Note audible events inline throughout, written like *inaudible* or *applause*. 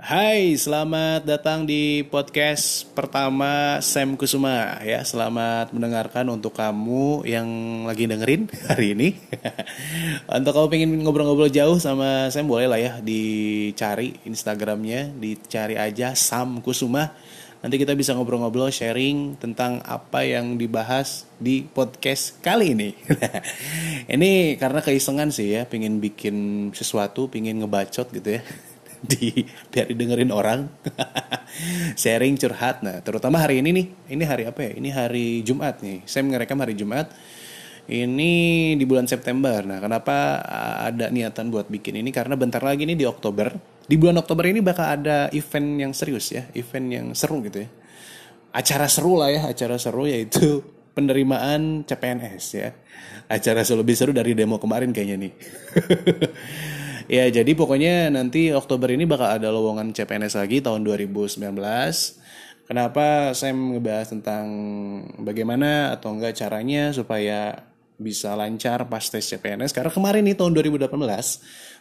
Hai, selamat datang di podcast pertama Sam Kusuma ya. Selamat mendengarkan untuk kamu yang lagi dengerin *laughs* hari ini. *laughs* untuk kamu pengen ngobrol-ngobrol jauh sama Sam boleh lah ya dicari Instagramnya, dicari aja Sam Kusuma. Nanti kita bisa ngobrol-ngobrol sharing tentang apa yang dibahas di podcast kali ini. *laughs* ini karena keisengan sih ya, pengen bikin sesuatu, pengen ngebacot gitu ya *laughs* di biar didengerin orang. *laughs* Sharing curhat. Nah terutama hari ini nih. Ini hari apa ya? Ini hari Jumat nih. Saya ngerekam hari Jumat. Ini di bulan September. Nah kenapa ada niatan buat bikin ini? Karena bentar lagi nih di Oktober. Di bulan Oktober ini bakal ada event yang serius ya. Event yang seru gitu ya. Acara seru lah ya. Acara seru yaitu penerimaan CPNS ya. Acara lebih seru dari demo kemarin kayaknya nih *laughs* Ya jadi pokoknya nanti Oktober ini bakal ada lowongan CPNS lagi tahun 2019. Kenapa saya ngebahas tentang bagaimana atau enggak caranya supaya bisa lancar pas tes CPNS karena kemarin nih tahun 2018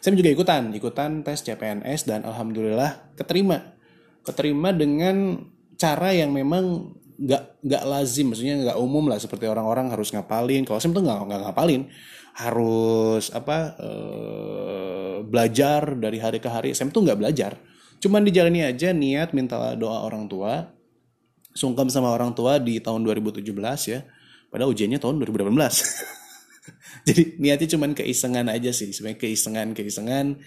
saya juga ikutan. Ikutan tes CPNS dan alhamdulillah keterima. Keterima dengan cara yang memang nggak nggak lazim. Maksudnya nggak umum lah seperti orang-orang harus ngapalin. Kalau saya tuh nggak nggak ngapalin harus apa uh, belajar dari hari ke hari. Saya tuh nggak belajar, cuman dijalani aja niat minta doa orang tua, sungkem sama orang tua di tahun 2017 ya. Padahal ujiannya tahun 2018. *laughs* Jadi niatnya cuman keisengan aja sih, sebenarnya keisengan keisengan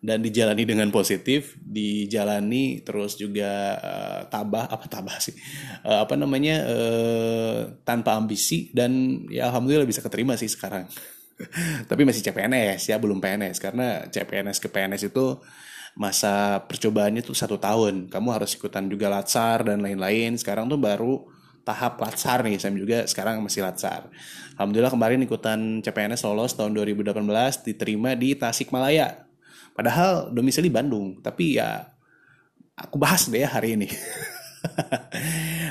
dan dijalani dengan positif, dijalani terus juga uh, tabah apa tabah sih, uh, apa namanya uh, tanpa ambisi dan ya alhamdulillah bisa keterima sih sekarang. Tapi masih CPNS ya belum PNS karena CPNS ke PNS itu masa percobaannya tuh satu tahun. Kamu harus ikutan juga latsar dan lain-lain. Sekarang tuh baru tahap latsar nih saya juga sekarang masih latsar. Alhamdulillah kemarin ikutan CPNS lolos tahun 2018 diterima di Tasikmalaya. Padahal domisili Bandung tapi ya aku bahas deh ya hari ini. *laughs*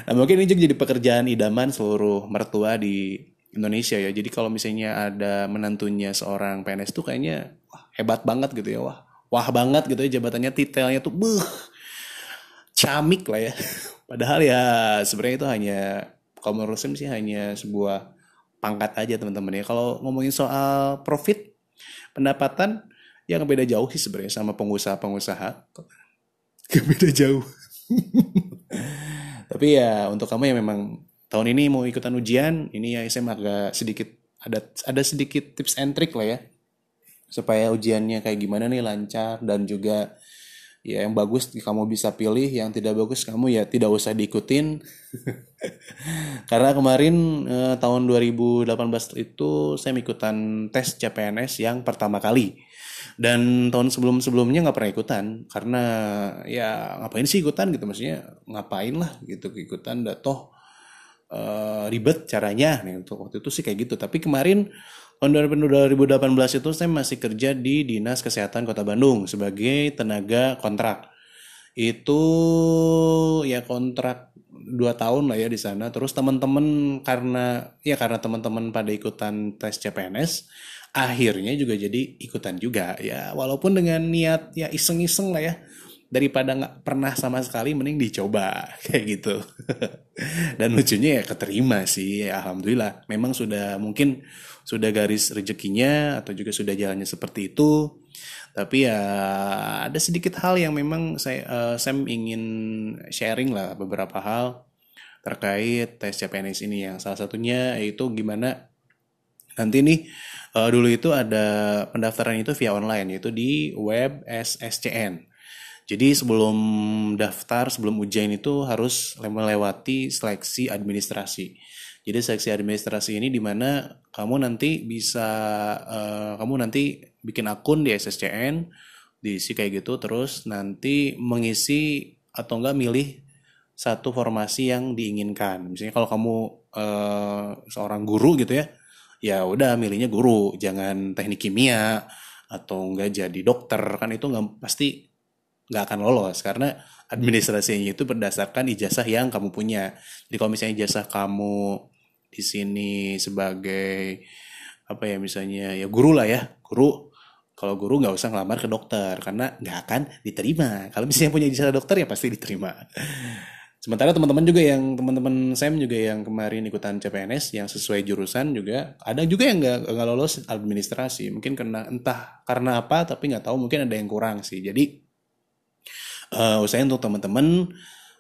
Nah mungkin ini juga jadi pekerjaan idaman seluruh mertua di Indonesia ya. Jadi kalau misalnya ada menantunya seorang PNS tuh kayaknya wah, hebat banget gitu ya. Wah, wah banget gitu ya jabatannya titelnya tuh buh camik lah ya. *laughs* Padahal ya sebenarnya itu hanya kalau menurut saya sih hanya sebuah pangkat aja teman-teman ya. Kalau ngomongin soal profit, pendapatan yang beda jauh sih sebenarnya sama pengusaha-pengusaha. Beda jauh. *laughs* Tapi ya untuk kamu yang memang tahun ini mau ikutan ujian, ini ya saya agak sedikit ada ada sedikit tips and trick lah ya supaya ujiannya kayak gimana nih lancar dan juga ya yang bagus kamu bisa pilih yang tidak bagus kamu ya tidak usah diikutin. *laughs* Karena kemarin eh, tahun 2018 itu saya ikutan tes CPNS yang pertama kali. Dan tahun sebelum sebelumnya nggak pernah ikutan karena ya ngapain sih ikutan gitu maksudnya ngapain lah gitu ikutan dah toh uh, ribet caranya. Nih untuk waktu itu sih kayak gitu. Tapi kemarin tahun 2018 itu saya masih kerja di Dinas Kesehatan Kota Bandung sebagai tenaga kontrak. Itu ya kontrak dua tahun lah ya di sana. Terus teman-teman karena ya karena teman-teman pada ikutan tes CPNS akhirnya juga jadi ikutan juga. Ya walaupun dengan niat ya iseng-iseng lah ya daripada nggak pernah sama sekali mending dicoba. *laughs* Kayak gitu. *laughs* Dan lucunya ya keterima sih ya, alhamdulillah. Memang sudah mungkin sudah garis rezekinya atau juga sudah jalannya seperti itu. Tapi ya ada sedikit hal yang memang saya uh, Sam ingin sharing lah beberapa hal terkait tes CPNS ini. Yang salah satunya yaitu gimana nanti nih uh, dulu itu ada pendaftaran itu via online yaitu di web SSCN jadi sebelum daftar, sebelum ujian itu harus melewati seleksi administrasi. Jadi seleksi administrasi ini di mana kamu nanti bisa, uh, kamu nanti bikin akun di SSCN, diisi kayak gitu, terus nanti mengisi atau enggak milih satu formasi yang diinginkan. Misalnya kalau kamu uh, seorang guru gitu ya, ya udah milihnya guru, jangan teknik kimia atau enggak jadi dokter kan itu nggak pasti nggak akan lolos karena administrasinya itu berdasarkan ijazah yang kamu punya. Jadi kalau misalnya ijazah kamu di sini sebagai apa ya misalnya ya guru lah ya guru kalau guru nggak usah ngelamar ke dokter karena nggak akan diterima. Kalau misalnya punya ijazah dokter ya pasti diterima. Sementara teman-teman juga yang teman-teman Sam juga yang kemarin ikutan CPNS yang sesuai jurusan juga ada juga yang nggak nggak lolos administrasi. Mungkin karena entah karena apa tapi nggak tahu mungkin ada yang kurang sih. Jadi uh, usahain untuk teman-teman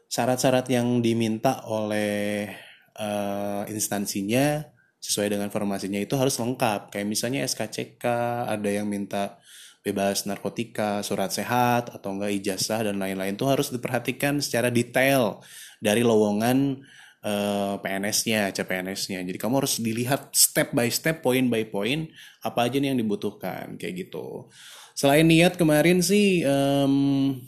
syarat-syarat yang diminta oleh uh, instansinya sesuai dengan formasinya itu harus lengkap. Kayak misalnya SKCK, ada yang minta bebas narkotika, surat sehat, atau enggak ijazah, dan lain-lain itu harus diperhatikan secara detail dari lowongan uh, PNS-nya, CPNS-nya. Jadi kamu harus dilihat step by step, point by point, apa aja nih yang dibutuhkan, kayak gitu. Selain niat kemarin sih, um,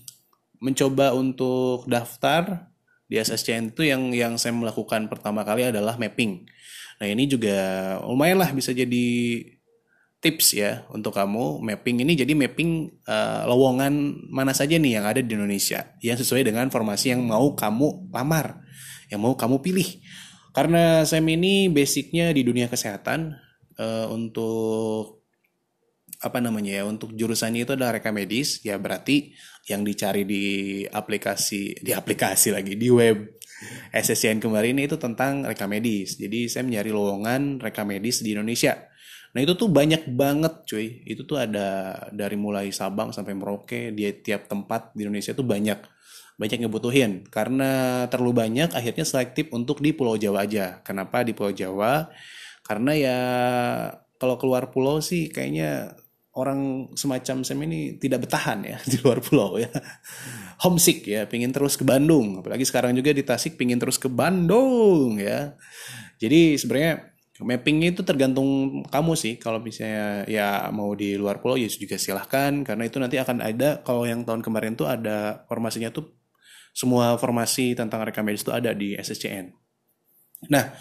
mencoba untuk daftar di SSCN itu yang yang saya melakukan pertama kali adalah mapping. Nah ini juga lumayan lah bisa jadi tips ya untuk kamu mapping ini jadi mapping uh, lowongan mana saja nih yang ada di Indonesia yang sesuai dengan formasi yang mau kamu lamar, yang mau kamu pilih. Karena saya ini basicnya di dunia kesehatan uh, untuk apa namanya ya untuk jurusannya itu adalah reka medis ya berarti yang dicari di aplikasi di aplikasi lagi di web. SSCN kemarin itu tentang reka medis. Jadi saya mencari lowongan reka medis di Indonesia. Nah itu tuh banyak banget cuy. Itu tuh ada dari mulai Sabang sampai Merauke di tiap tempat di Indonesia tuh banyak. Banyak ngebutuhin. Karena terlalu banyak akhirnya selektif untuk di Pulau Jawa aja. Kenapa di Pulau Jawa? Karena ya kalau keluar pulau sih kayaknya orang semacam Sam ini tidak bertahan ya *laughs* di luar pulau ya. Homesick ya pingin terus ke Bandung. Apalagi sekarang juga di Tasik pingin terus ke Bandung ya. Jadi sebenarnya mappingnya itu tergantung kamu sih. Kalau misalnya ya mau di luar pulau ya juga silahkan. Karena itu nanti akan ada kalau yang tahun kemarin tuh ada formasinya tuh semua formasi tentang rekam medis itu ada di SSCN nah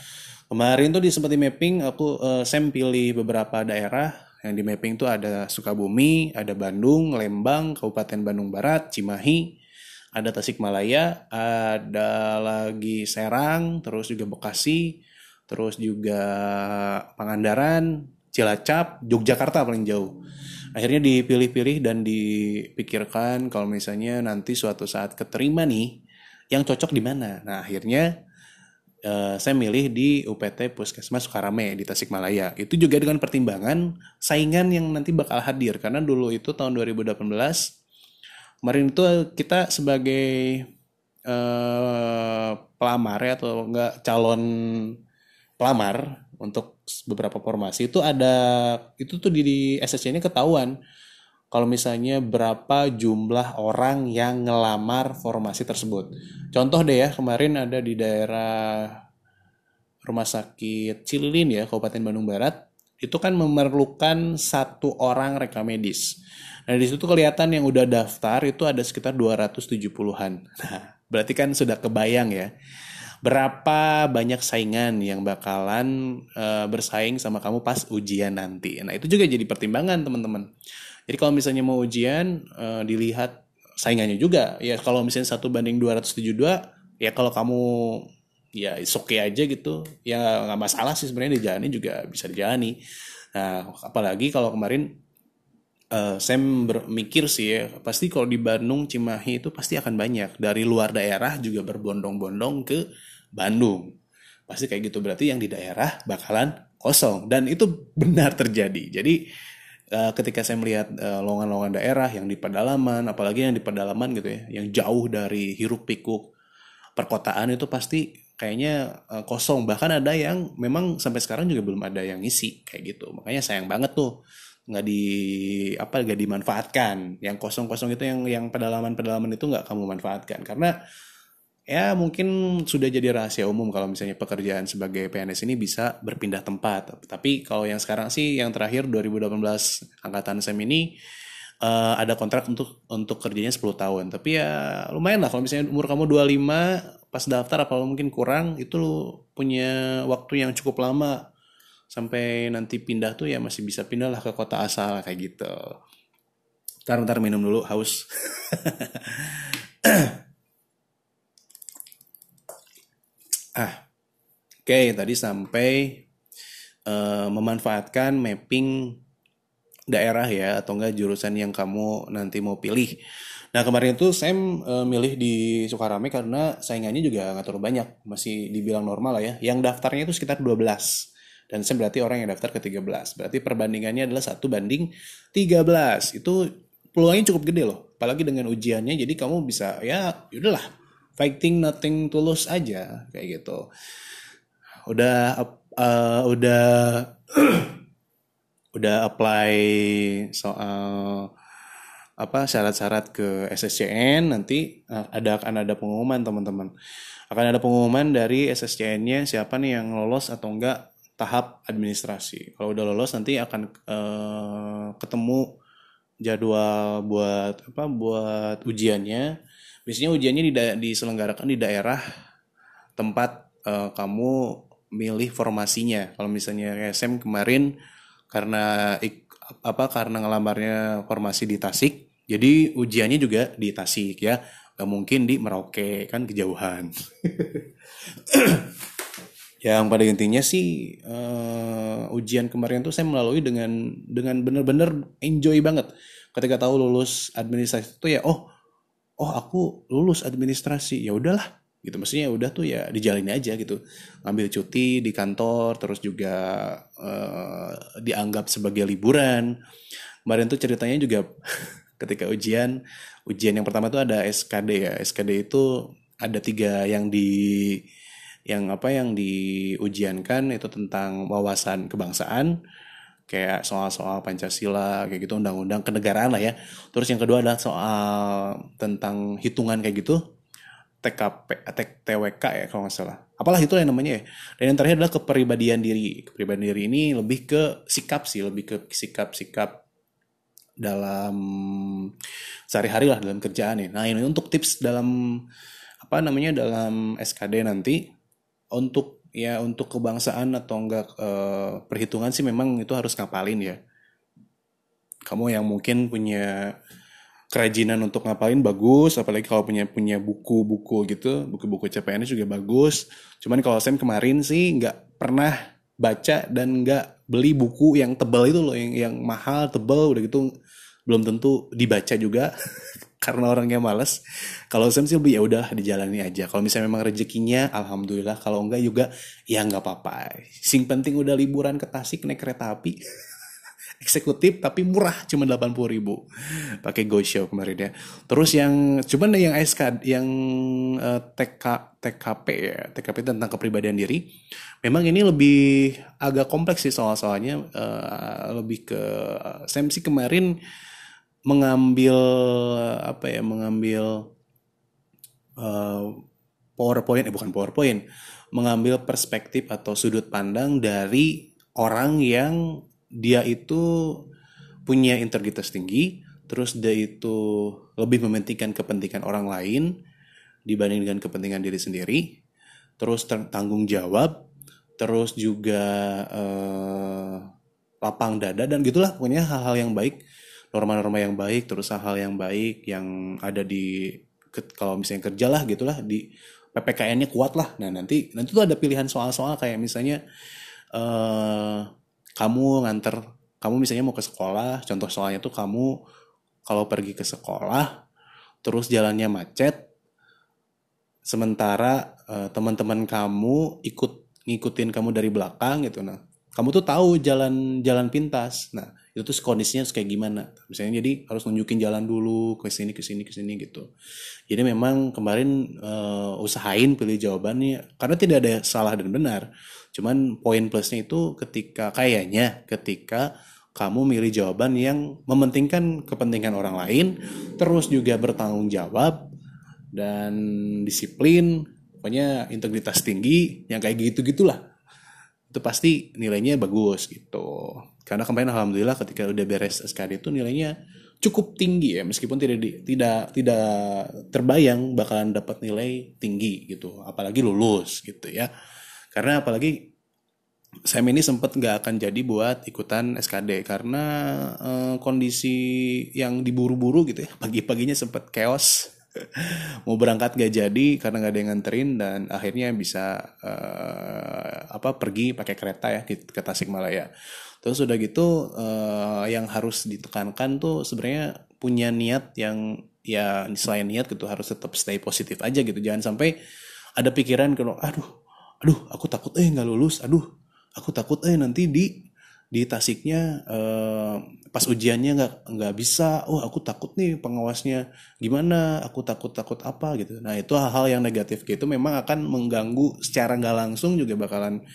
kemarin tuh di mapping aku uh, Sam pilih beberapa daerah yang di mapping itu ada Sukabumi, ada Bandung, Lembang, Kabupaten Bandung Barat, Cimahi, ada Tasikmalaya, ada lagi Serang, terus juga Bekasi, terus juga Pangandaran, Cilacap, Yogyakarta paling jauh. Akhirnya dipilih-pilih dan dipikirkan kalau misalnya nanti suatu saat keterima nih, yang cocok di mana. Nah akhirnya uh, saya milih di UPT Puskesmas Sukarame di Tasikmalaya. Itu juga dengan pertimbangan saingan yang nanti bakal hadir karena dulu itu tahun 2018 kemarin itu kita sebagai uh, pelamar ya atau enggak calon pelamar untuk beberapa formasi itu ada itu tuh di, di SSC ini ketahuan kalau misalnya berapa jumlah orang yang ngelamar formasi tersebut. Contoh deh ya, kemarin ada di daerah Rumah Sakit Cililin ya, Kabupaten Bandung Barat, itu kan memerlukan satu orang rekam medis. Nah, di situ kelihatan yang udah daftar itu ada sekitar 270-an. Nah, berarti kan sudah kebayang ya. Berapa banyak saingan yang bakalan uh, bersaing sama kamu pas ujian nanti. Nah, itu juga jadi pertimbangan, teman-teman. Jadi kalau misalnya mau ujian uh, dilihat saingannya juga. Ya kalau misalnya satu banding 272 ya kalau kamu ya oke okay aja gitu. Ya nggak masalah sih sebenarnya dijalani juga bisa dijalani. Nah apalagi kalau kemarin uh, Sam bermikir sih ya pasti kalau di Bandung Cimahi itu pasti akan banyak. Dari luar daerah juga berbondong-bondong ke Bandung. Pasti kayak gitu. Berarti yang di daerah bakalan kosong. Dan itu benar terjadi. Jadi uh, ketika saya melihat uh, lowongan-lowongan daerah yang di pedalaman, apalagi yang di pedalaman gitu ya, yang jauh dari hiruk pikuk perkotaan itu pasti kayaknya uh, kosong. Bahkan ada yang memang sampai sekarang juga belum ada yang ngisi kayak gitu. Makanya sayang banget tuh nggak di apa nggak dimanfaatkan. Yang kosong-kosong itu yang yang pedalaman-pedalaman itu nggak kamu manfaatkan karena ya mungkin sudah jadi rahasia umum kalau misalnya pekerjaan sebagai PNS ini bisa berpindah tempat. Tapi kalau yang sekarang sih yang terakhir 2018 angkatan SEM ini uh, ada kontrak untuk untuk kerjanya 10 tahun. Tapi ya lumayan lah kalau misalnya umur kamu 25 pas daftar apa mungkin kurang itu punya waktu yang cukup lama sampai nanti pindah tuh ya masih bisa pindah lah ke kota asal kayak gitu. Ntar, ntar minum dulu haus. *clears throat* *clears throat* Ah, oke okay, tadi sampai uh, memanfaatkan mapping daerah ya atau enggak jurusan yang kamu nanti mau pilih. Nah kemarin itu saya uh, milih di Sukarame karena saingannya juga nggak terlalu banyak, masih dibilang normal lah ya. Yang daftarnya itu sekitar 12 dan saya berarti orang yang daftar ke 13. Berarti perbandingannya adalah satu banding 13. Itu peluangnya cukup gede loh. Apalagi dengan ujiannya jadi kamu bisa ya udahlah fighting nothing tulus aja kayak gitu. Udah uh, udah *clears throat* udah apply soal apa syarat-syarat ke SSCN nanti uh, ada akan ada pengumuman teman-teman akan ada pengumuman dari SSCN-nya siapa nih yang lolos atau enggak tahap administrasi. Kalau udah lolos nanti akan uh, ketemu jadwal buat apa buat ujiannya. Biasanya ujiannya di diselenggarakan di daerah tempat uh, kamu milih formasinya. Kalau misalnya SM kemarin karena ik, apa karena ngelamarnya formasi di Tasik, jadi ujiannya juga di Tasik ya. Gak mungkin di Merauke kan kejauhan. *clears throat* yang pada intinya sih uh, ujian kemarin tuh saya melalui dengan dengan bener-bener enjoy banget ketika tahu lulus administrasi itu ya oh oh aku lulus administrasi. Ya udahlah gitu. Maksudnya udah tuh ya dijalani aja gitu. Ambil cuti di kantor terus juga uh, dianggap sebagai liburan. Kemarin tuh ceritanya juga *laughs* ketika ujian ujian yang pertama tuh ada SKD ya. SKD itu ada tiga yang di yang apa yang diujiankan itu tentang wawasan kebangsaan kayak soal-soal Pancasila kayak gitu undang-undang kenegaraan lah ya. Terus yang kedua adalah soal tentang hitungan kayak gitu TKP TWK ya kalau nggak salah. Apalah itu yang namanya ya. Dan yang terakhir adalah kepribadian diri. Kepribadian diri ini lebih ke sikap sih lebih ke sikap-sikap dalam sehari-hari lah dalam kerjaan ya. Nah ini untuk tips dalam apa namanya dalam SKD nanti untuk ya untuk kebangsaan atau enggak uh, perhitungan sih memang itu harus ngapalin ya. Kamu yang mungkin punya kerajinan untuk ngapalin bagus, apalagi kalau punya punya buku-buku gitu, buku-buku CPNS juga bagus. Cuman kalau saya kemarin sih nggak pernah baca dan nggak beli buku yang tebal itu loh, yang yang mahal, tebal udah gitu belum tentu dibaca juga. *laughs* karena orangnya males. Kalau Sam sih lebih ya udah dijalani aja. Kalau misalnya memang rezekinya, alhamdulillah. Kalau enggak juga, ya nggak apa-apa. Sing penting udah liburan ke Tasik naik kereta api. *laughs* eksekutif tapi murah cuma 80 ribu pakai go show kemarin ya terus yang cuman yang SK yang uh, eh, TK TKP ya TKP tentang kepribadian diri memang ini lebih agak kompleks sih soal-soalnya uh, lebih ke Sam sih kemarin mengambil apa ya mengambil uh, PowerPoint eh bukan PowerPoint mengambil perspektif atau sudut pandang dari orang yang dia itu punya integritas tinggi terus dia itu lebih mementingkan kepentingan orang lain dibanding dengan kepentingan diri sendiri terus tanggung jawab terus juga uh, lapang dada dan gitulah pokoknya hal-hal yang baik norma-norma yang baik terus hal-hal yang baik yang ada di kalau misalnya kerja lah gitulah di ppkn-nya kuat lah. Nah nanti nanti tuh ada pilihan soal-soal kayak misalnya uh, kamu nganter kamu misalnya mau ke sekolah contoh soalnya tuh kamu kalau pergi ke sekolah terus jalannya macet sementara uh, teman-teman kamu ikut ngikutin kamu dari belakang gitu. Nah kamu tuh tahu jalan jalan pintas. Nah itu tuh kondisinya kayak gimana? Misalnya jadi harus nunjukin jalan dulu ke sini ke sini ke sini gitu. Jadi memang kemarin uh, usahain pilih jawabannya karena tidak ada salah dan benar. Cuman poin plusnya itu ketika kayaknya ketika kamu milih jawaban yang mementingkan kepentingan orang lain terus juga bertanggung jawab dan disiplin pokoknya integritas tinggi yang kayak gitu gitulah itu pasti nilainya bagus gitu karena kemarin alhamdulillah ketika udah beres SKD itu nilainya cukup tinggi ya. Meskipun tidak tidak tidak terbayang bakalan dapat nilai tinggi gitu. Apalagi lulus gitu ya. Karena apalagi saya ini sempat nggak akan jadi buat ikutan SKD karena eh, kondisi yang diburu-buru gitu ya. Pagi-paginya sempat chaos. *laughs* Mau berangkat gak jadi karena gak ada yang nganterin dan akhirnya bisa uh, apa pergi pakai kereta ya ke Tasikmalaya. Terus udah gitu uh, yang harus ditekankan tuh sebenarnya punya niat yang ya selain niat gitu harus tetap stay positif aja gitu. Jangan sampai ada pikiran kalau aduh aduh aku takut eh nggak lulus, aduh aku takut eh nanti di di Tasiknya uh, pas ujiannya nggak nggak bisa oh aku takut nih pengawasnya gimana aku takut takut apa gitu nah itu hal-hal yang negatif gitu memang akan mengganggu secara nggak langsung juga bakalan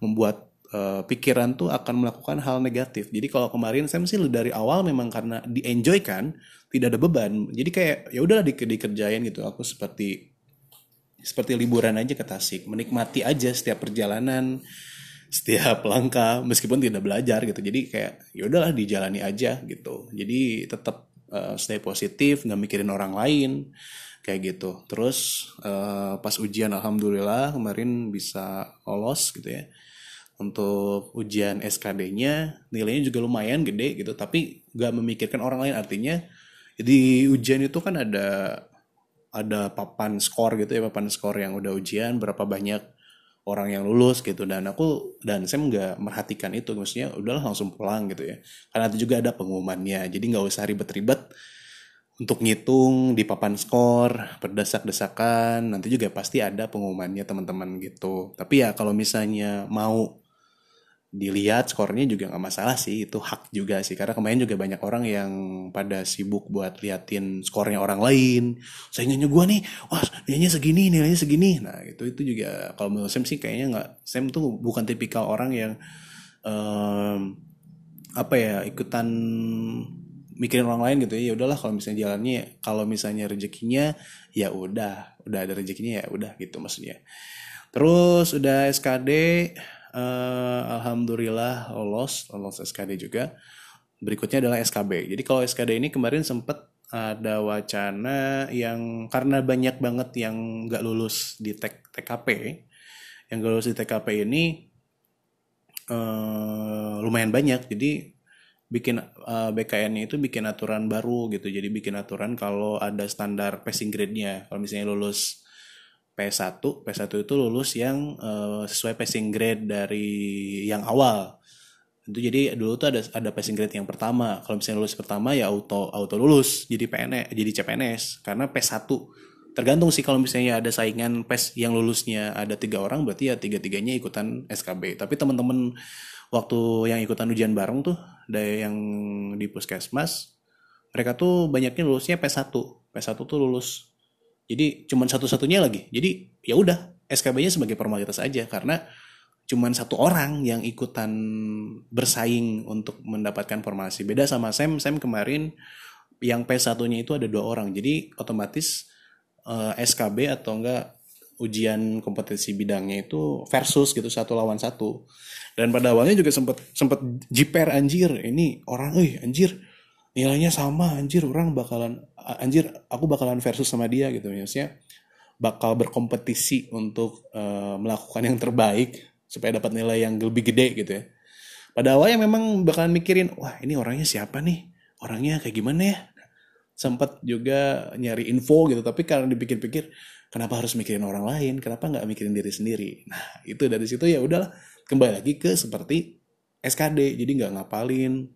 membuat uh, pikiran tuh akan melakukan hal negatif. Jadi kalau kemarin saya sih dari awal memang karena di enjoy kan tidak ada beban. Jadi kayak ya udahlah di, dikerjain gitu. Aku seperti seperti liburan aja ke Tasik. Menikmati aja setiap perjalanan setiap langkah meskipun tidak belajar gitu. Jadi kayak ya udahlah dijalani aja gitu. Jadi tetap uh, stay positif nggak mikirin orang lain kayak gitu. Terus uh, pas ujian alhamdulillah kemarin bisa lolos gitu ya untuk ujian SKD-nya nilainya juga lumayan gede gitu. Tapi nggak memikirkan orang lain. Artinya di ujian itu kan ada ada papan skor gitu ya. Papan skor yang udah ujian berapa banyak orang yang lulus gitu. Dan aku dan saya nggak merhatikan itu. Maksudnya udahlah langsung pulang gitu ya. Karena itu juga ada pengumumannya. Jadi nggak usah ribet-ribet untuk ngitung di papan skor berdesak-desakan. Nanti juga pasti ada pengumumannya teman-teman gitu. Tapi ya kalau misalnya mau dilihat skornya juga nggak masalah sih itu hak juga sih. Karena kemarin juga banyak orang yang pada sibuk buat liatin skornya orang lain. Saingannya gue nih wah nilainya segini nilainya segini. Nah itu itu juga kalau menurut Sam sih kayaknya nggak Sam tuh bukan tipikal orang yang um, apa ya ikutan mikirin orang lain gitu ya, ya udahlah kalau misalnya jalannya kalau misalnya rezekinya ya udah. Udah ada rezekinya ya udah gitu maksudnya. Terus udah SKD uh, alhamdulillah lolos lolos SKD juga. Berikutnya adalah SKB jadi kalau SKD ini kemarin sempat ada wacana yang karena banyak banget yang nggak lulus di TKP yang gak lulus di TKP ini uh, lumayan banyak. Jadi bikin uh, eh, BKN itu bikin aturan baru gitu. Jadi bikin aturan kalau ada standar passing grade-nya. Kalau misalnya lulus P1 P1 itu lulus yang uh, sesuai passing grade dari yang awal. Itu jadi dulu tuh ada ada passing grade yang pertama. Kalau misalnya lulus pertama ya auto auto lulus jadi PNS jadi CPNS karena P1 tergantung sih kalau misalnya ada saingan PES yang lulusnya ada tiga orang berarti ya tiga tiganya ikutan SKB tapi teman-teman waktu yang ikutan ujian bareng tuh dari yang di puskesmas mereka tuh banyaknya lulusnya P1 P1 tuh lulus jadi cuman satu-satunya lagi. Jadi ya udah SKB-nya sebagai formalitas aja karena cuman satu orang yang ikutan bersaing untuk mendapatkan formasi. Beda sama Sam, Sam kemarin yang P1-nya itu ada dua orang. Jadi otomatis uh, eh, SKB atau enggak ujian kompetisi bidangnya itu versus gitu satu lawan satu. Dan pada awalnya juga sempat sempat jiper anjir. Ini orang eh anjir nilainya sama anjir orang bakalan anjir aku bakalan versus sama dia gitu. Maksudnya bakal berkompetisi untuk uh, melakukan yang terbaik supaya dapat nilai yang lebih gede gitu ya. Pada awalnya memang bakalan mikirin wah ini orangnya siapa nih? Orangnya kayak gimana ya? Sempat juga nyari info gitu tapi karena dipikir-pikir kenapa harus mikirin orang lain? Kenapa nggak mikirin diri sendiri? Nah itu dari situ ya udahlah kembali lagi ke seperti SKD jadi nggak ngapalin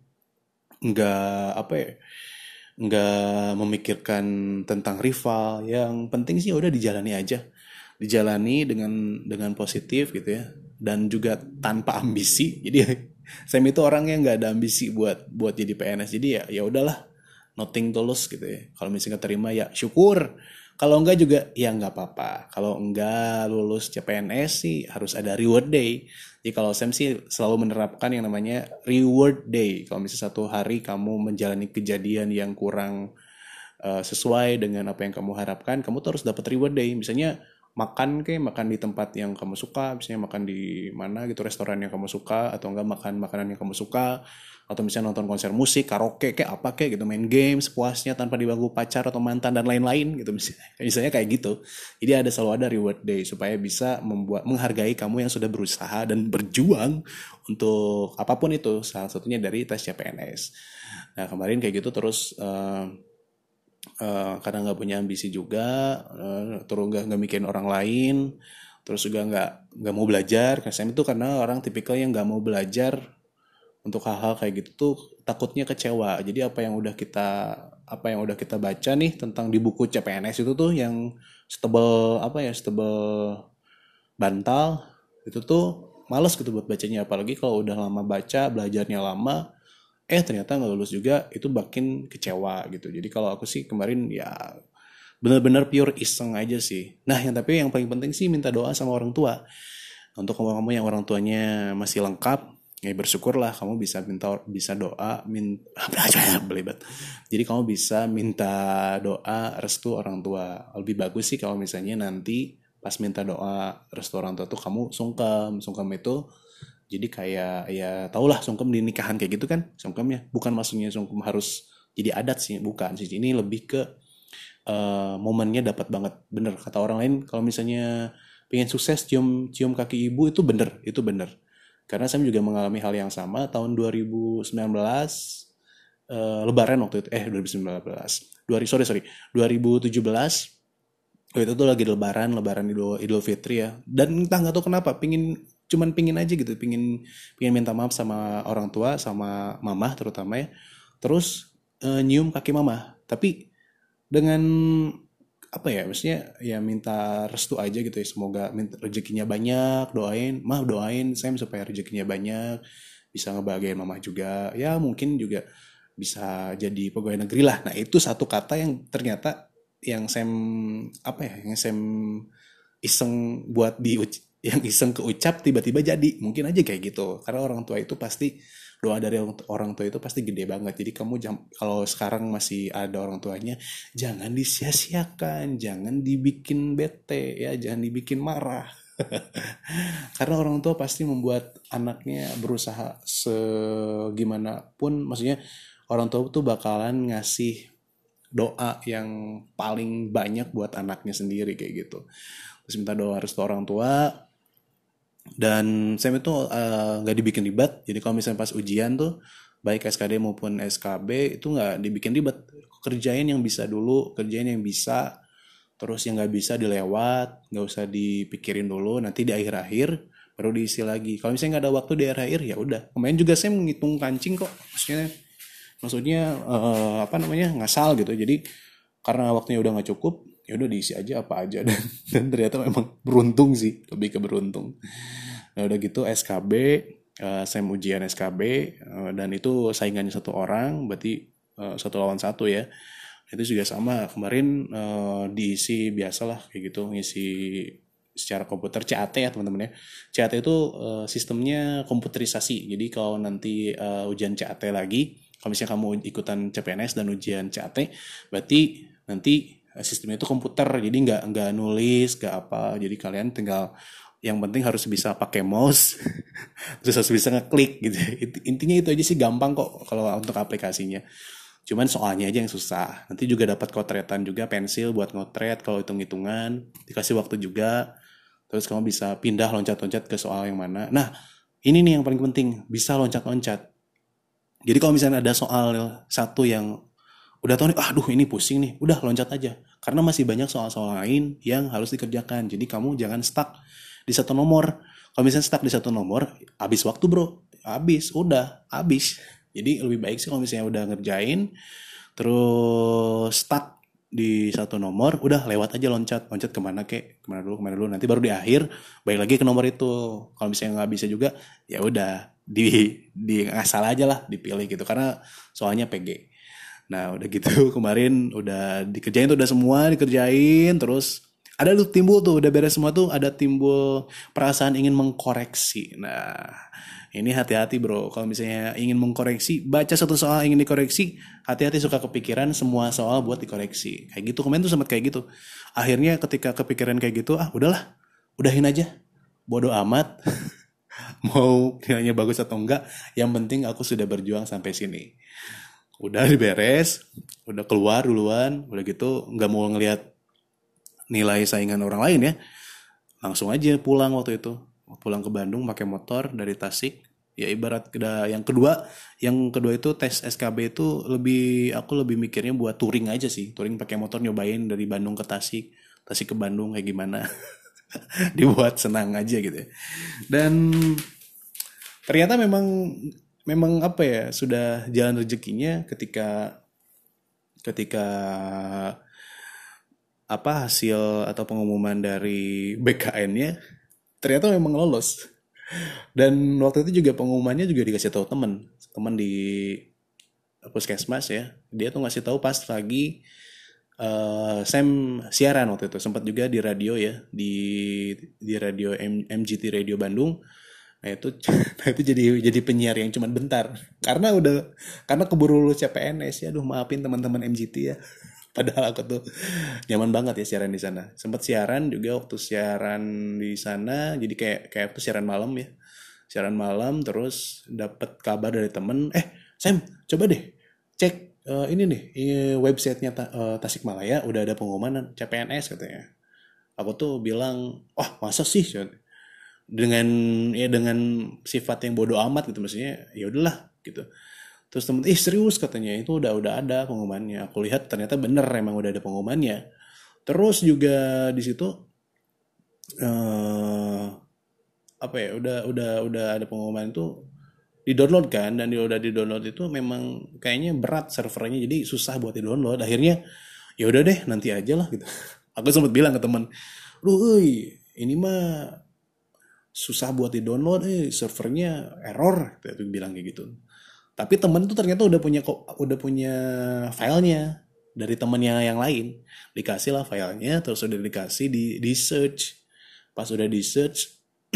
nggak apa ya nggak memikirkan tentang rival. Yang penting sih udah dijalani aja. Dijalani dengan dengan positif gitu ya. Dan juga tanpa ambisi. Jadi *laughs* Sam itu orang yang nggak ada ambisi buat buat jadi PNS jadi ya ya udahlah. Nothing tulus gitu ya. Kalau misalnya terima ya syukur kalau enggak juga ya nggak apa-apa. Kalau enggak lulus CPNS sih harus ada reward day. Jadi kalau Sam sih selalu menerapkan yang namanya reward day. Kalau misalnya satu hari kamu menjalani kejadian yang kurang uh, sesuai dengan apa yang kamu harapkan kamu tuh harus dapat reward day. Misalnya makan kayak makan di tempat yang kamu suka misalnya makan di mana gitu restoran yang kamu suka atau enggak makan makanan yang kamu suka atau misalnya nonton konser musik, karaoke kayak apa kayak gitu, main games puasnya tanpa diganggu pacar atau mantan dan lain-lain gitu misalnya. *laughs* Misalnya kayak gitu. Jadi ada selalu ada reward day supaya bisa membuat menghargai kamu yang sudah berusaha dan berjuang untuk apa pun itu, salah satunya dari tes CPNS. Nah, kemarin kayak gitu terus uh, uh, karena nggak punya ambisi juga uh, terus nggak nggak mikirin orang lain terus juga nggak nggak mau belajar. Karena itu karena orang tipikal yang nggak mau belajar untuk hal-hal kayak gitu tuh takutnya kecewa. Jadi apa yang udah kita apa yang udah kita baca nih tentang di buku CPNS itu tuh yang stable apa ya stable bantal itu tuh males gitu buat bacanya. Apalagi kalau udah lama baca belajarnya lama eh ternyata nggak lulus juga itu makin kecewa gitu. Jadi kalau aku sih kemarin ya benar-benar pure iseng aja sih. Nah yang tapi yang paling penting sih minta doa sama orang tua. Untuk kamu-kamu yang orang tuanya masih lengkap ya bersyukurlah kamu bisa minta bisa doa minta *laughs* belibet. Jadi kamu bisa minta doa restu orang tua. Lebih bagus sih kalau misalnya nanti pas minta doa restu orang tua tuh kamu sungkem sungkem itu jadi kayak ya tau lah sungkem di nikahan kayak gitu kan sungkemnya bukan maksudnya sungkem harus jadi adat sih bukan sih. Ini lebih ke uh, momennya dapat banget. Bener kata orang lain kalau misalnya pengen sukses cium cium kaki ibu itu bener itu bener. Karena saya juga mengalami hal yang sama tahun 2019 uh, lebaran waktu itu eh 2019 dua sorry sorry. 2017 itu tuh lagi lebaran lebaran idul idul fitri ya. Dan entah nggak tahu kenapa pingin cuman pingin aja gitu pingin pingin minta maaf sama orang tua sama mama terutama ya. Terus uh, nyium kaki mama tapi dengan apa ya maksudnya ya minta restu aja gitu ya. Semoga minta rezekinya banyak doain. Mah doain saya supaya rezekinya banyak bisa ngebahagiain mama juga. Ya mungkin juga bisa jadi pegawai negeri lah. Nah itu satu kata yang ternyata yang Sam apa ya yang Sam iseng buat di yang iseng keucap tiba-tiba jadi. Mungkin aja kayak gitu. Karena orang tua itu pasti doa dari orang tua itu pasti gede banget. Jadi kamu jam, kalau sekarang masih ada orang tuanya jangan disia-siakan jangan dibikin bete ya jangan dibikin marah. *laughs* Karena orang tua pasti membuat anaknya berusaha segimanapun maksudnya orang tua tuh bakalan ngasih doa yang paling banyak buat anaknya sendiri kayak gitu. Terus minta doa restu orang tua dan SEM itu eh, nggak uh, dibikin ribet. Jadi kalau misalnya pas ujian tuh baik SKD maupun SKB itu nggak dibikin ribet. Kerjain yang bisa dulu kerjain yang bisa. Terus yang nggak bisa dilewat nggak usah dipikirin dulu. Nanti di akhir-akhir baru diisi lagi. Kalau misalnya nggak ada waktu di akhir-akhir ya udah. Kemarin juga saya menghitung kancing kok. Maksudnya maksudnya uh, apa namanya ngasal gitu. Jadi karena waktunya udah nggak cukup ya udah diisi aja apa aja. *laughs* Dan dan ternyata memang beruntung sih lebih ke beruntung. Nah udah gitu SKB uh, eh, saya ujian SKB uh, eh, dan itu saingannya satu orang berarti uh, satu lawan satu ya. Itu juga sama kemarin uh, diisi biasalah kayak gitu ngisi secara komputer CAT ya teman-teman ya. CAT itu uh, sistemnya komputerisasi. Jadi kalau nanti uh, ujian CAT lagi kalau misalnya kamu ikutan CPNS dan ujian CAT berarti nanti sistemnya itu komputer. Jadi nggak nggak nulis nggak apa. Jadi kalian tinggal yang penting harus bisa pakai mouse *laughs* terus harus bisa ngeklik gitu. Intinya itu aja sih gampang kok kalau untuk aplikasinya. Cuman soalnya aja yang susah. Nanti juga dapat kotretan juga pensil buat ngotret kalau hitung hitungan dikasih waktu juga. Terus kamu bisa pindah loncat loncat ke soal yang mana. Nah ini nih yang paling penting. Bisa loncat loncat jadi kalau misalnya ada soal satu yang udah tahu nih, aduh ini pusing nih, udah loncat aja. Karena masih banyak soal-soal lain yang harus dikerjakan. Jadi kamu jangan stuck di satu nomor. Kalau misalnya stuck di satu nomor, habis waktu bro, habis, udah, habis. Jadi lebih baik sih kalau misalnya udah ngerjain, terus stuck di satu nomor, udah lewat aja loncat, loncat ke mana kek, ke mana dulu, ke mana dulu. Nanti baru di akhir, balik lagi ke nomor itu. Kalau misalnya nggak bisa juga, ya udah di di asal aja lah dipilih gitu karena soalnya PG nah udah gitu *laughs* kemarin udah dikerjain tuh udah semua dikerjain terus ada tuh timbul tuh udah beres semua tuh ada timbul perasaan ingin mengkoreksi. Nah ini hati-hati bro. Kalau misalnya ingin mengkoreksi baca satu soal ingin dikoreksi hati-hati suka kepikiran semua soal buat dikoreksi. Kayak gitu kemarin tuh sempat kayak gitu. Akhirnya ketika kepikiran kayak gitu ah udahlah udahin aja. Bodoh amat. *laughs* Mau nilainya bagus atau enggak yang penting aku sudah berjuang sampai sini udah diberes udah keluar duluan. Udah gitu nggak mau ngelihat nilai saingan orang lain ya. Langsung aja pulang waktu itu. Pulang ke Bandung pakai motor dari Tasik. Ya ibarat yang kedua yang kedua itu tes SKB itu lebih aku lebih mikirnya buat touring aja sih. Touring pakai motor nyobain dari Bandung ke Tasik. Tasik ke Bandung kayak gimana. *laughs* Dibuat senang aja gitu ya. dan ternyata memang memang apa ya sudah jalan rezekinya ketika ketika apa hasil atau pengumuman dari BKN-nya ternyata memang lolos. Dan waktu itu juga pengumumannya juga dikasih tahu temen temen di puskesmas ya. Dia tuh ngasih tahu pas pagi uh, Sam siaran waktu itu sempat juga di radio ya di di radio M, MGT Radio Bandung nah itu *laughs* nah itu jadi jadi penyiar yang cuma bentar. Karena udah karena keburu lulus CPNS ya aduh maafin teman-teman MGT ya. *laughs* Padahal aku tuh nyaman banget ya siaran di sana. Sempat siaran juga waktu siaran di sana jadi kayak kayak waktu siaran malam ya. Siaran malam terus dapat kabar dari temen eh Sam coba deh cek uh, ini nih websitenya ta, uh, Tasikmalaya udah ada pengumuman CPNS katanya. Aku tuh bilang wah oh, masa sih dengan ya dengan sifat yang bodoh amat gitu maksudnya ya udahlah gitu. Terus temen ih serius katanya itu udah udah ada pengumumannya. Aku lihat ternyata bener emang udah ada pengumumannya. Terus juga di situ uh, apa ya udah udah udah ada pengumuman itu di download kan dan di udah di download itu memang kayaknya berat servernya jadi susah buat di download akhirnya ya udah deh nanti aja lah gitu. *laughs* Aku sempat bilang ke teman lu ini mah susah buat di download eh servernya error gitu bilang kayak gitu. Tapi temen tuh ternyata udah punya kok udah punya filenya dari temennya yang lain. Dikasih lah filenya terus udah dikasih di di search. Pas udah di search *clears throat*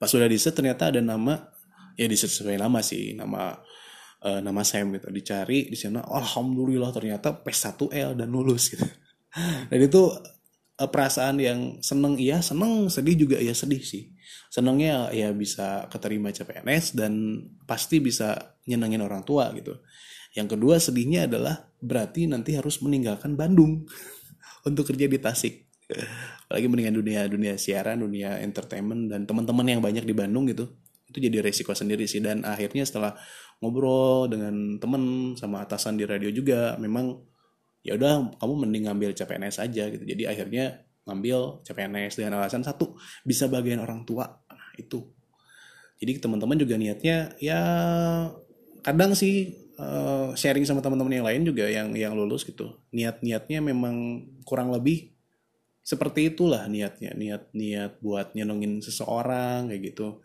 pas udah di search ternyata ada nama ya di search sesuai nama sih nama uh, nama Sam gitu. Dicari di sana alhamdulillah ternyata P1L dan lulus gitu. *laughs* Dan itu perasaan yang seneng iya seneng sedih juga ya sedih sih. Senengnya ya bisa keterima CPNS dan pasti bisa nyenengin orang tua gitu. Yang kedua sedihnya adalah berarti nanti harus meninggalkan Bandung *laughs* untuk kerja di Tasik. Apalagi mendingan dunia dunia siaran dunia entertainment dan teman-teman yang banyak di Bandung gitu. Itu jadi resiko sendiri sih. Dan akhirnya setelah ngobrol dengan temen sama atasan di radio juga memang ya udah kamu mending ngambil CPNS aja gitu. Jadi akhirnya ngambil CPNS dengan alasan satu bisa bagian orang tua. Nah itu. Jadi teman-teman juga niatnya ya kadang sih uh, sharing sama teman-teman yang lain juga yang yang lulus gitu. Niat-niatnya memang kurang lebih seperti itulah niatnya. Niat niat buat nyenengin seseorang kayak gitu.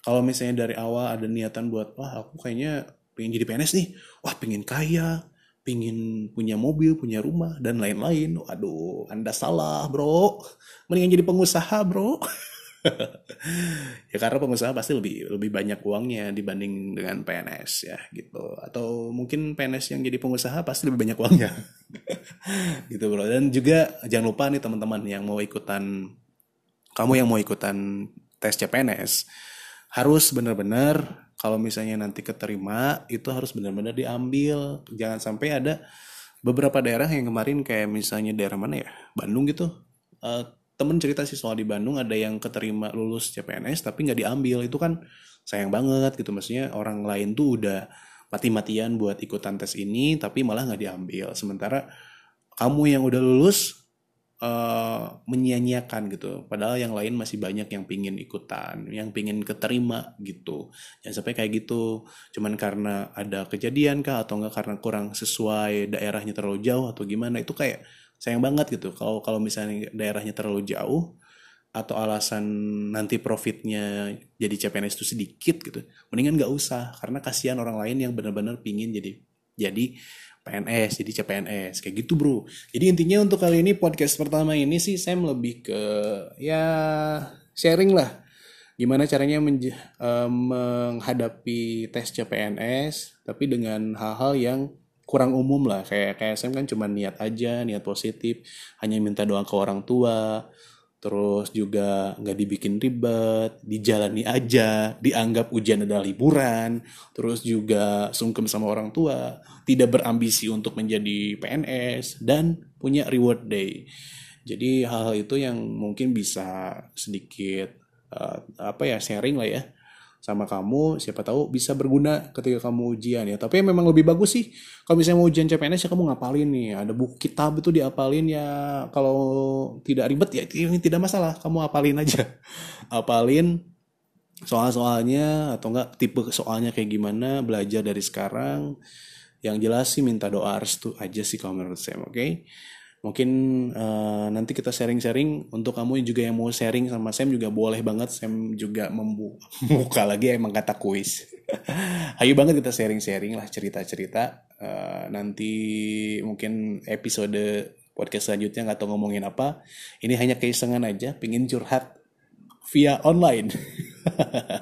Kalau misalnya dari awal ada niatan buat wah aku kayaknya pengen jadi PNS nih. Wah pengen kaya pingin punya mobil, punya rumah, dan lain-lain. Aduh, Anda salah, bro. Mendingan jadi pengusaha, bro. *laughs* ya karena pengusaha pasti lebih lebih banyak uangnya dibanding dengan PNS ya gitu. Atau mungkin PNS yang jadi pengusaha pasti lebih banyak uangnya. *laughs* gitu, bro. Dan juga jangan lupa nih teman-teman yang mau ikutan kamu yang mau ikutan tes CPNS harus benar-benar kalau misalnya nanti keterima itu harus benar-benar diambil. Jangan sampai ada beberapa daerah yang kemarin kayak misalnya daerah mana ya? Bandung gitu. Uh, temen cerita sih soal di Bandung ada yang keterima lulus CPNS tapi nggak diambil. Itu kan sayang banget gitu. Maksudnya orang lain tuh udah mati-matian buat ikutan tes ini tapi malah nggak diambil. Sementara kamu yang udah lulus uh, menyia-nyiakan gitu. Padahal yang lain masih banyak yang pingin ikutan, yang pingin keterima gitu. Jangan sampai kayak gitu. Cuman karena ada kejadian kah atau enggak karena kurang sesuai daerahnya terlalu jauh atau gimana itu kayak sayang banget gitu. Kalau kalau misalnya daerahnya terlalu jauh atau alasan nanti profitnya jadi CPNS itu sedikit gitu, mendingan nggak usah karena kasihan orang lain yang benar-benar pingin jadi jadi PNS jadi CPNS kayak gitu bro. Jadi intinya untuk kali ini podcast pertama ini sih saya lebih ke ya sharing lah. Gimana caranya uh, menghadapi tes CPNS tapi dengan hal-hal yang kurang umum lah. Kayak kayak saya kan cuma niat aja niat positif hanya minta doa ke orang tua terus juga nggak dibikin ribet, dijalani aja, dianggap ujian adalah liburan, terus juga sungkem sama orang tua, tidak berambisi untuk menjadi PNS, dan punya reward day. Jadi hal-hal itu yang mungkin bisa sedikit uh, apa ya sharing lah ya, sama kamu siapa tahu bisa berguna ketika kamu ujian ya. Tapi memang lebih bagus sih kalau misalnya mau ujian CPNS ya kamu ngapalin nih. Ada buku kitab itu diapalin ya. Kalau tidak ribet ya ini tidak masalah. Kamu apalin aja. *laughs* Apalin soal-soalnya atau enggak tipe soalnya kayak gimana belajar dari sekarang. Yang jelas sih minta doa restu aja sih kalau menurut saya oke? okay? Mungkin uh, nanti kita sharing-sharing. Untuk kamu juga yang mau sharing sama Sam juga boleh banget. Sam juga *laughs* membuka lagi emang kata kuis. *laughs* Ayo banget kita sharing-sharing lah cerita-cerita. Uh, nanti mungkin episode podcast selanjutnya nggak tahu ngomongin apa. Ini hanya keisengan aja pingin curhat via online.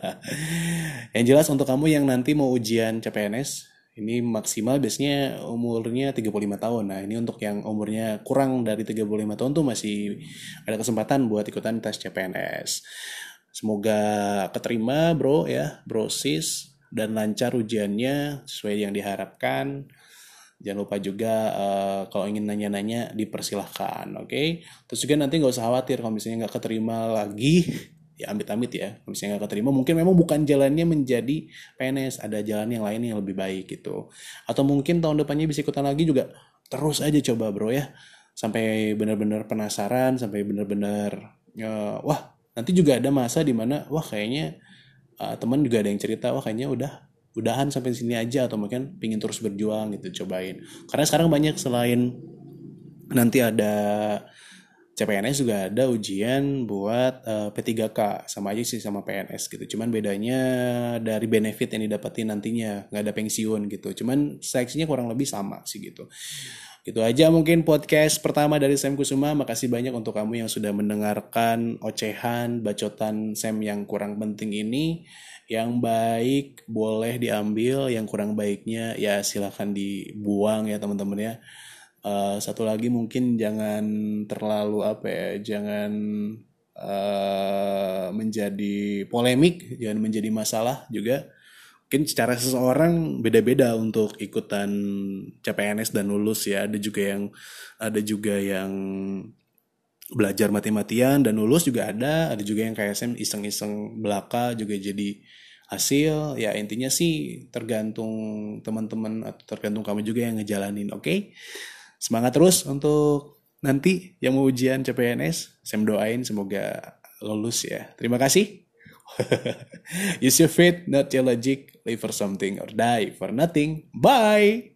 *laughs* Yang jelas untuk kamu yang nanti mau ujian CPNS ini maksimal biasanya umurnya 35 tahun. Nah, ini untuk yang umurnya kurang dari 35 tahun tuh masih ada kesempatan buat ikutan tes CPNS. Semoga keterima, Bro ya, Bro Sis dan lancar ujiannya sesuai yang diharapkan. Jangan lupa juga uh, kalau ingin nanya-nanya dipersilahkan, oke? Okay? Terus juga nanti nggak usah khawatir kalau misalnya nggak keterima lagi ya amit-amit ya misalnya nggak keterima mungkin memang bukan jalannya menjadi PNS ada jalan yang lain yang lebih baik gitu. Atau mungkin tahun depannya bisa ikutan lagi juga terus aja coba bro ya. Sampai benar-benar penasaran sampai benar-benar uh, wah nanti juga ada masa di mana wah kayaknya uh, teman juga ada yang cerita wah kayaknya udah udahan sampai sini aja atau mungkin pingin terus berjuang gitu cobain. Karena sekarang banyak selain nanti ada CPNS juga ada ujian buat uh, eh, P3K sama aja sih sama PNS gitu. Cuman bedanya dari benefit yang didapetin nantinya nggak ada pensiun gitu. Cuman seleksinya kurang lebih sama sih gitu. Itu aja mungkin podcast pertama dari Sam Kusuma. Makasih banyak untuk kamu yang sudah mendengarkan ocehan, bacotan Sam yang kurang penting ini. Yang baik boleh diambil, yang kurang baiknya ya silahkan dibuang ya teman-teman ya. Uh, satu lagi mungkin jangan terlalu apa ya, jangan uh, menjadi polemik, jangan menjadi masalah juga. Mungkin secara seseorang beda-beda untuk ikutan CPNS dan lulus ya. Ada juga yang ada juga yang belajar mati-matian dan lulus juga ada. Ada juga yang kayak iseng-iseng belaka juga jadi hasil ya intinya sih tergantung teman-teman atau tergantung kamu juga yang ngejalanin oke okay? Semangat terus untuk nanti yang mau ujian CPNS. Saya doain semoga lulus ya. Terima kasih. *laughs* Use your faith, not your logic. Live for something or die for nothing. Bye.